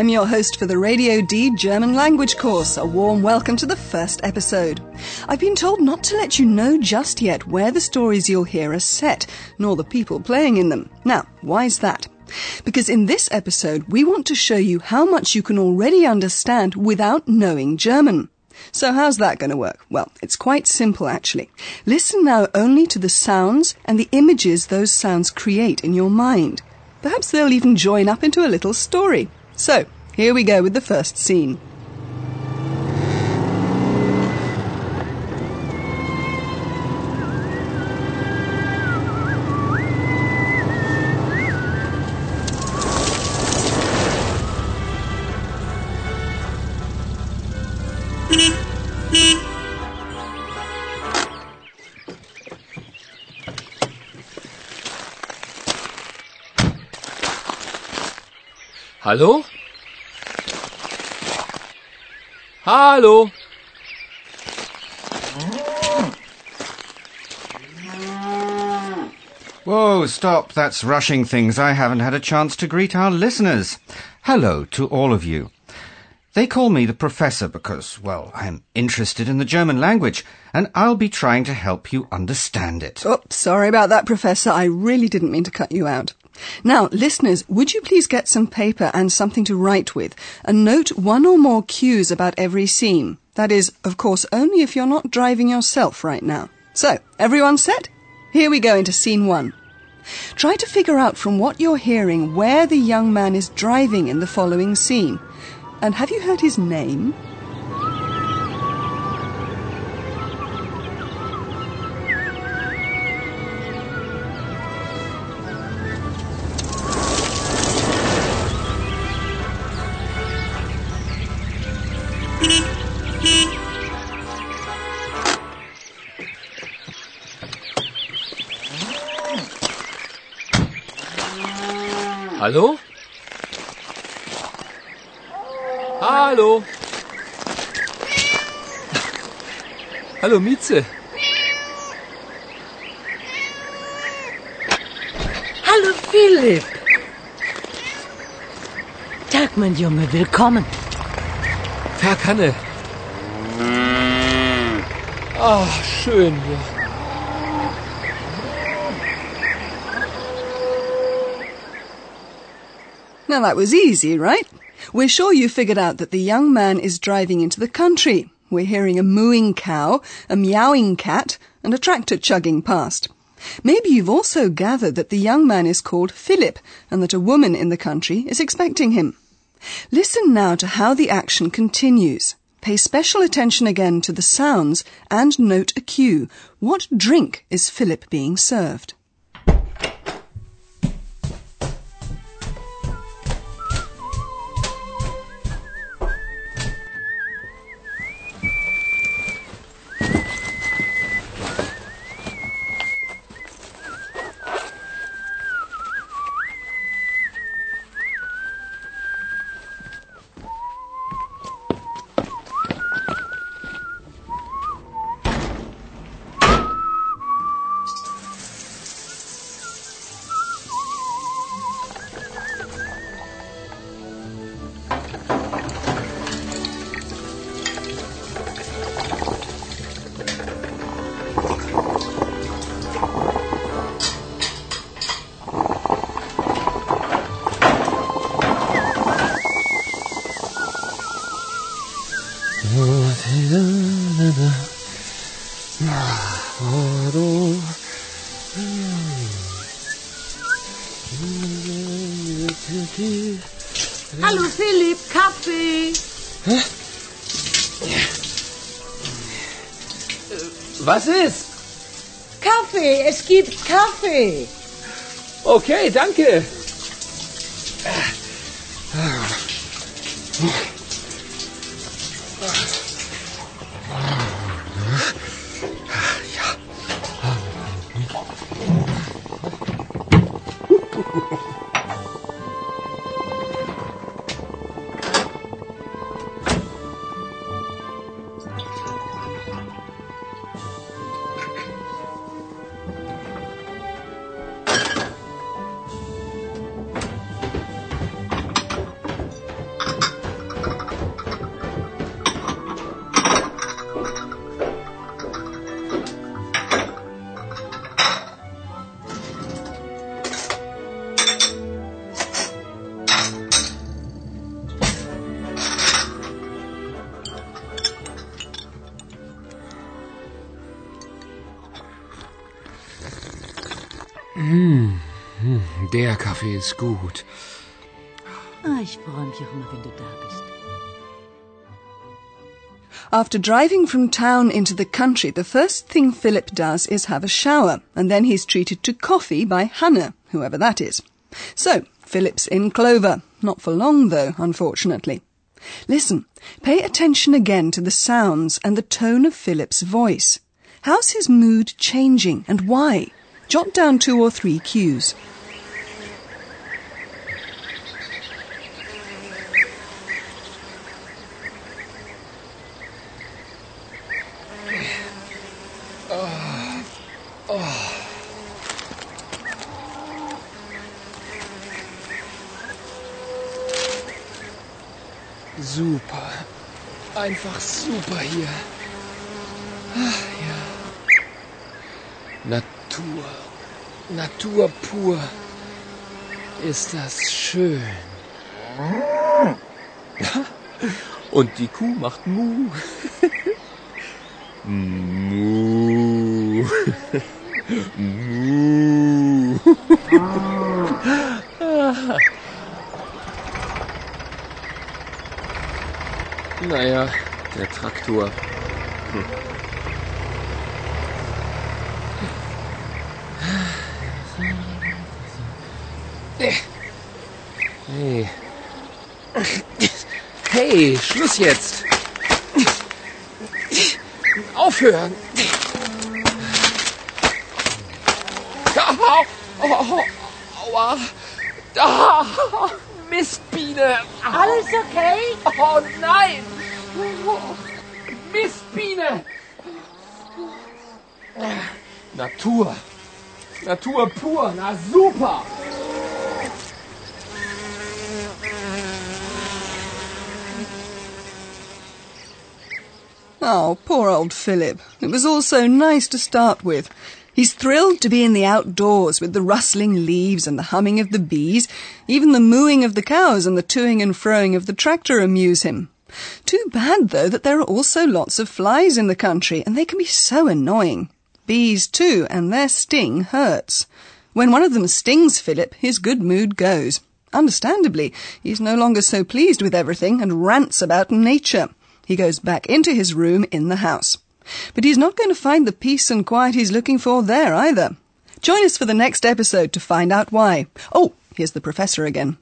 I'm your host for the Radio D German language course. A warm welcome to the first episode. I've been told not to let you know just yet where the stories you'll hear are set, nor the people playing in them. Now, why's that? Because in this episode, we want to show you how much you can already understand without knowing German. So how's that going to work? Well, it's quite simple actually. Listen now only to the sounds and the images those sounds create in your mind. Perhaps they'll even join up into a little story. So, here we go with the first scene. Hallo? Hallo? Whoa, stop. That's rushing things. I haven't had a chance to greet our listeners. Hello to all of you. They call me the professor because, well, I'm interested in the German language, and I'll be trying to help you understand it. Oh, sorry about that, Professor. I really didn't mean to cut you out. Now, listeners, would you please get some paper and something to write with, and note one or more cues about every scene? That is, of course, only if you're not driving yourself right now. So, everyone set? Here we go into scene one. Try to figure out from what you're hearing where the young man is driving in the following scene. And have you heard his name? Hallo? Hallo? Hallo Mieze. Hallo Philipp. Tag, mein Junge, willkommen. Tag Hanne. Ach, schön hier. Now that was easy, right? We're sure you figured out that the young man is driving into the country. We're hearing a mooing cow, a meowing cat, and a tractor chugging past. Maybe you've also gathered that the young man is called Philip and that a woman in the country is expecting him. Listen now to how the action continues. Pay special attention again to the sounds and note a cue. What drink is Philip being served? Hallo Philipp, Kaffee. Was ist? Kaffee, es gibt Kaffee. Okay, danke. Der Kaffee ist gut. Ah, ich freue mich auch immer, wenn du da bist. After driving from town into the country, the first thing Philip does is have a shower, and then he's treated to coffee by Hannah, whoever that is. So, Philip's in Clover. Not for long, though, unfortunately. Listen, pay attention again to the sounds and the tone of Philip's voice. How's his mood changing, and why? Jot down two or three cues. Super. Einfach super hier. Ach, ja. Natur. Natur pur. Ist das schön. Und die Kuh macht Mu. Mu. Mu. Naja, der Traktor. Hm. Hey. Hey, Schluss jetzt. Aufhören. Au, au, aua. Ah, Mistbiene. Alles okay? Oh nein! Mistbiene! Natur. Natur pur. Na super. Oh, poor old Philip. It was all so nice to start with. He's thrilled to be in the outdoors with the rustling leaves and the humming of the bees. Even the mooing of the cows and the toing and froing of the tractor amuse him. Too bad, though, that there are also lots of flies in the country, and they can be so annoying. Bees, too, and their sting hurts. When one of them stings Philip, his good mood goes. Understandably, he's no longer so pleased with everything and rants about nature. He goes back into his room in the house. But he's not going to find the peace and quiet he's looking for there either. Join us for the next episode to find out why. Oh, here's the professor again.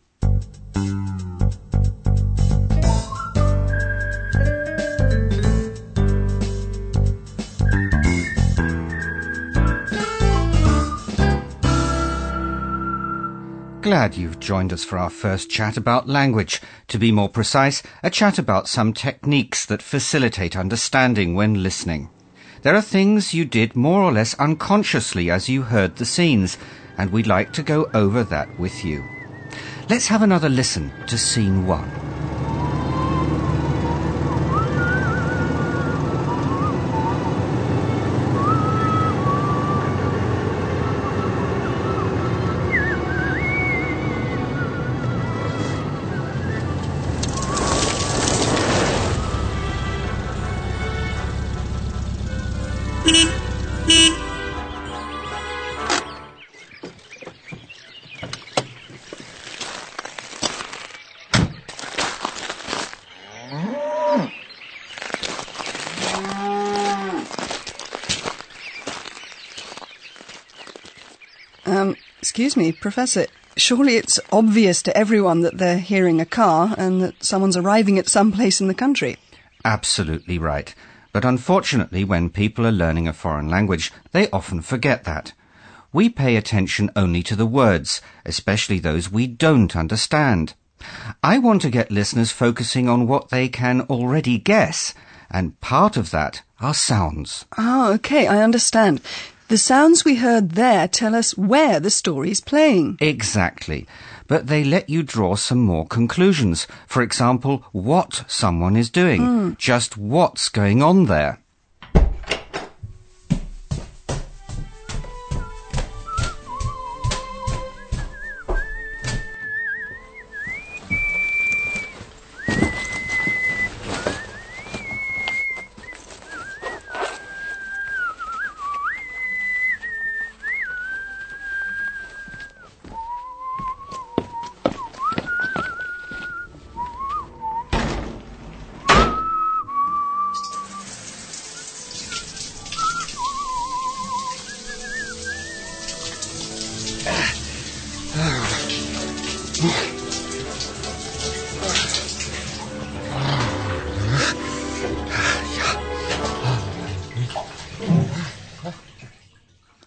Glad you've joined us for our first chat about language. To be more precise, a chat about some techniques that facilitate understanding when listening. There are things you did more or less unconsciously as you heard the scenes, and we'd like to go over that with you. Let's have another listen to scene one. Excuse me, Professor. Surely it's obvious to everyone that they're hearing a car and that someone's arriving at some place in the country. Absolutely right. But unfortunately, when people are learning a foreign language, they often forget that. we pay attention only to the words, especially those we don't understand. I want to get listeners focusing on what they can already guess, and part of that are sounds. Ah, okay, I understand. The sounds we heard there tell us where the story's playing. Exactly. But they let you draw some more conclusions. For example, what someone is doing. Hmm. Just what's going on there.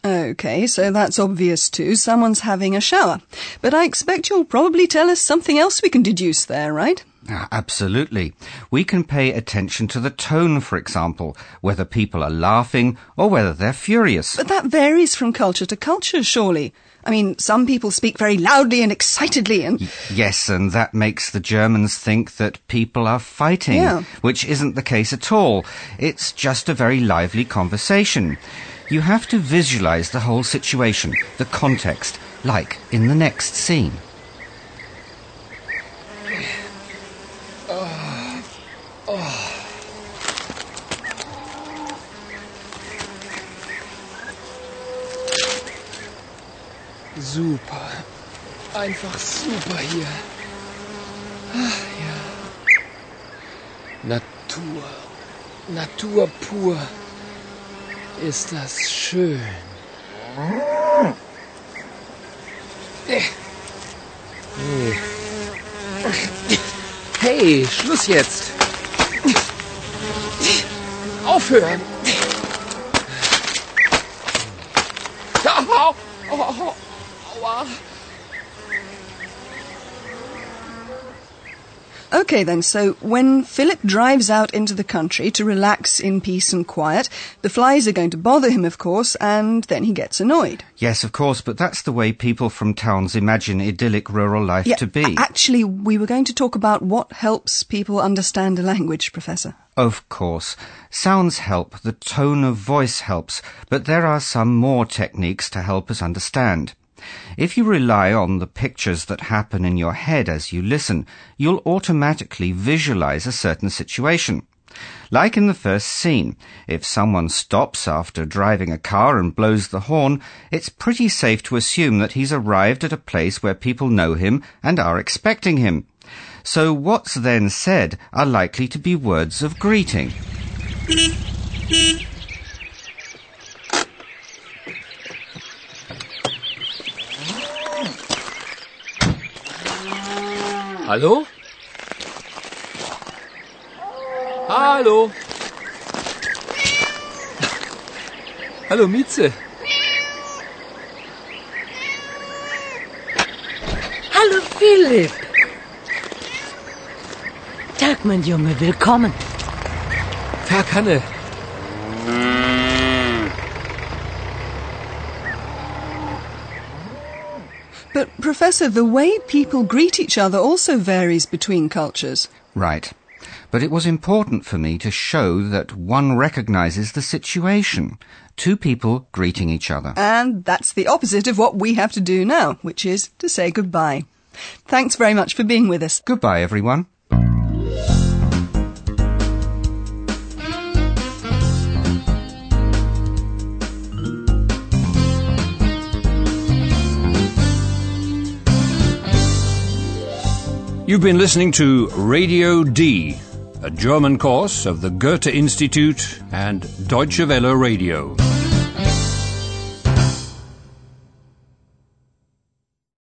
Okay, so that's obvious too. Someone's having a shower. But I expect you'll probably tell us something else we can deduce there, right? Ah, Absolutely. We can pay attention to the tone, for example, whether people are laughing or whether they're furious. But that varies from culture to culture, surely. I mean, some people speak very loudly and excitedly and. Yes, and that makes the Germans think that people are fighting, Yeah. which isn't the case at all. It's just a very lively conversation. You have to visualize the whole situation, the context, like in the next scene. Super. Einfach super hier. Ah, ja. Natur. Natur pur. Ist das schön. Nee. Hey, Schluss jetzt. Aufhören. Au, au, au, aua. Okay then, so when Philip drives out into the country to relax in peace and quiet, the flies are going to bother him, of course, and then he gets annoyed. Yes, of course, but that's the way people from towns imagine idyllic rural life to be. actually, we were going to talk about what helps people understand a language, Professor. Of course. Sounds help, the tone of voice helps, but there are some more techniques to help us understand. If you rely on the pictures that happen in your head as you listen, you'll automatically visualize a certain situation. Like in the first scene, if someone stops after driving a car and blows the horn, it's pretty safe to assume that he's arrived at a place where people know him and are expecting him. So what's then said are likely to be words of greeting. Hallo? Hallo? Hallo, Mieze. Hallo Philipp. Tag, mein Junge, willkommen. Tag, Hanne. But, Professor, the way people greet each other also varies between cultures. Right. But it was important for me to show that one recognizes the situation. Two people greeting each other. And that's the opposite of what we have to do now, which is to say goodbye. Thanks very much for being with us. Goodbye, everyone. You've been listening to Radio D, a German course of the Goethe Institute and Deutsche Welle Radio.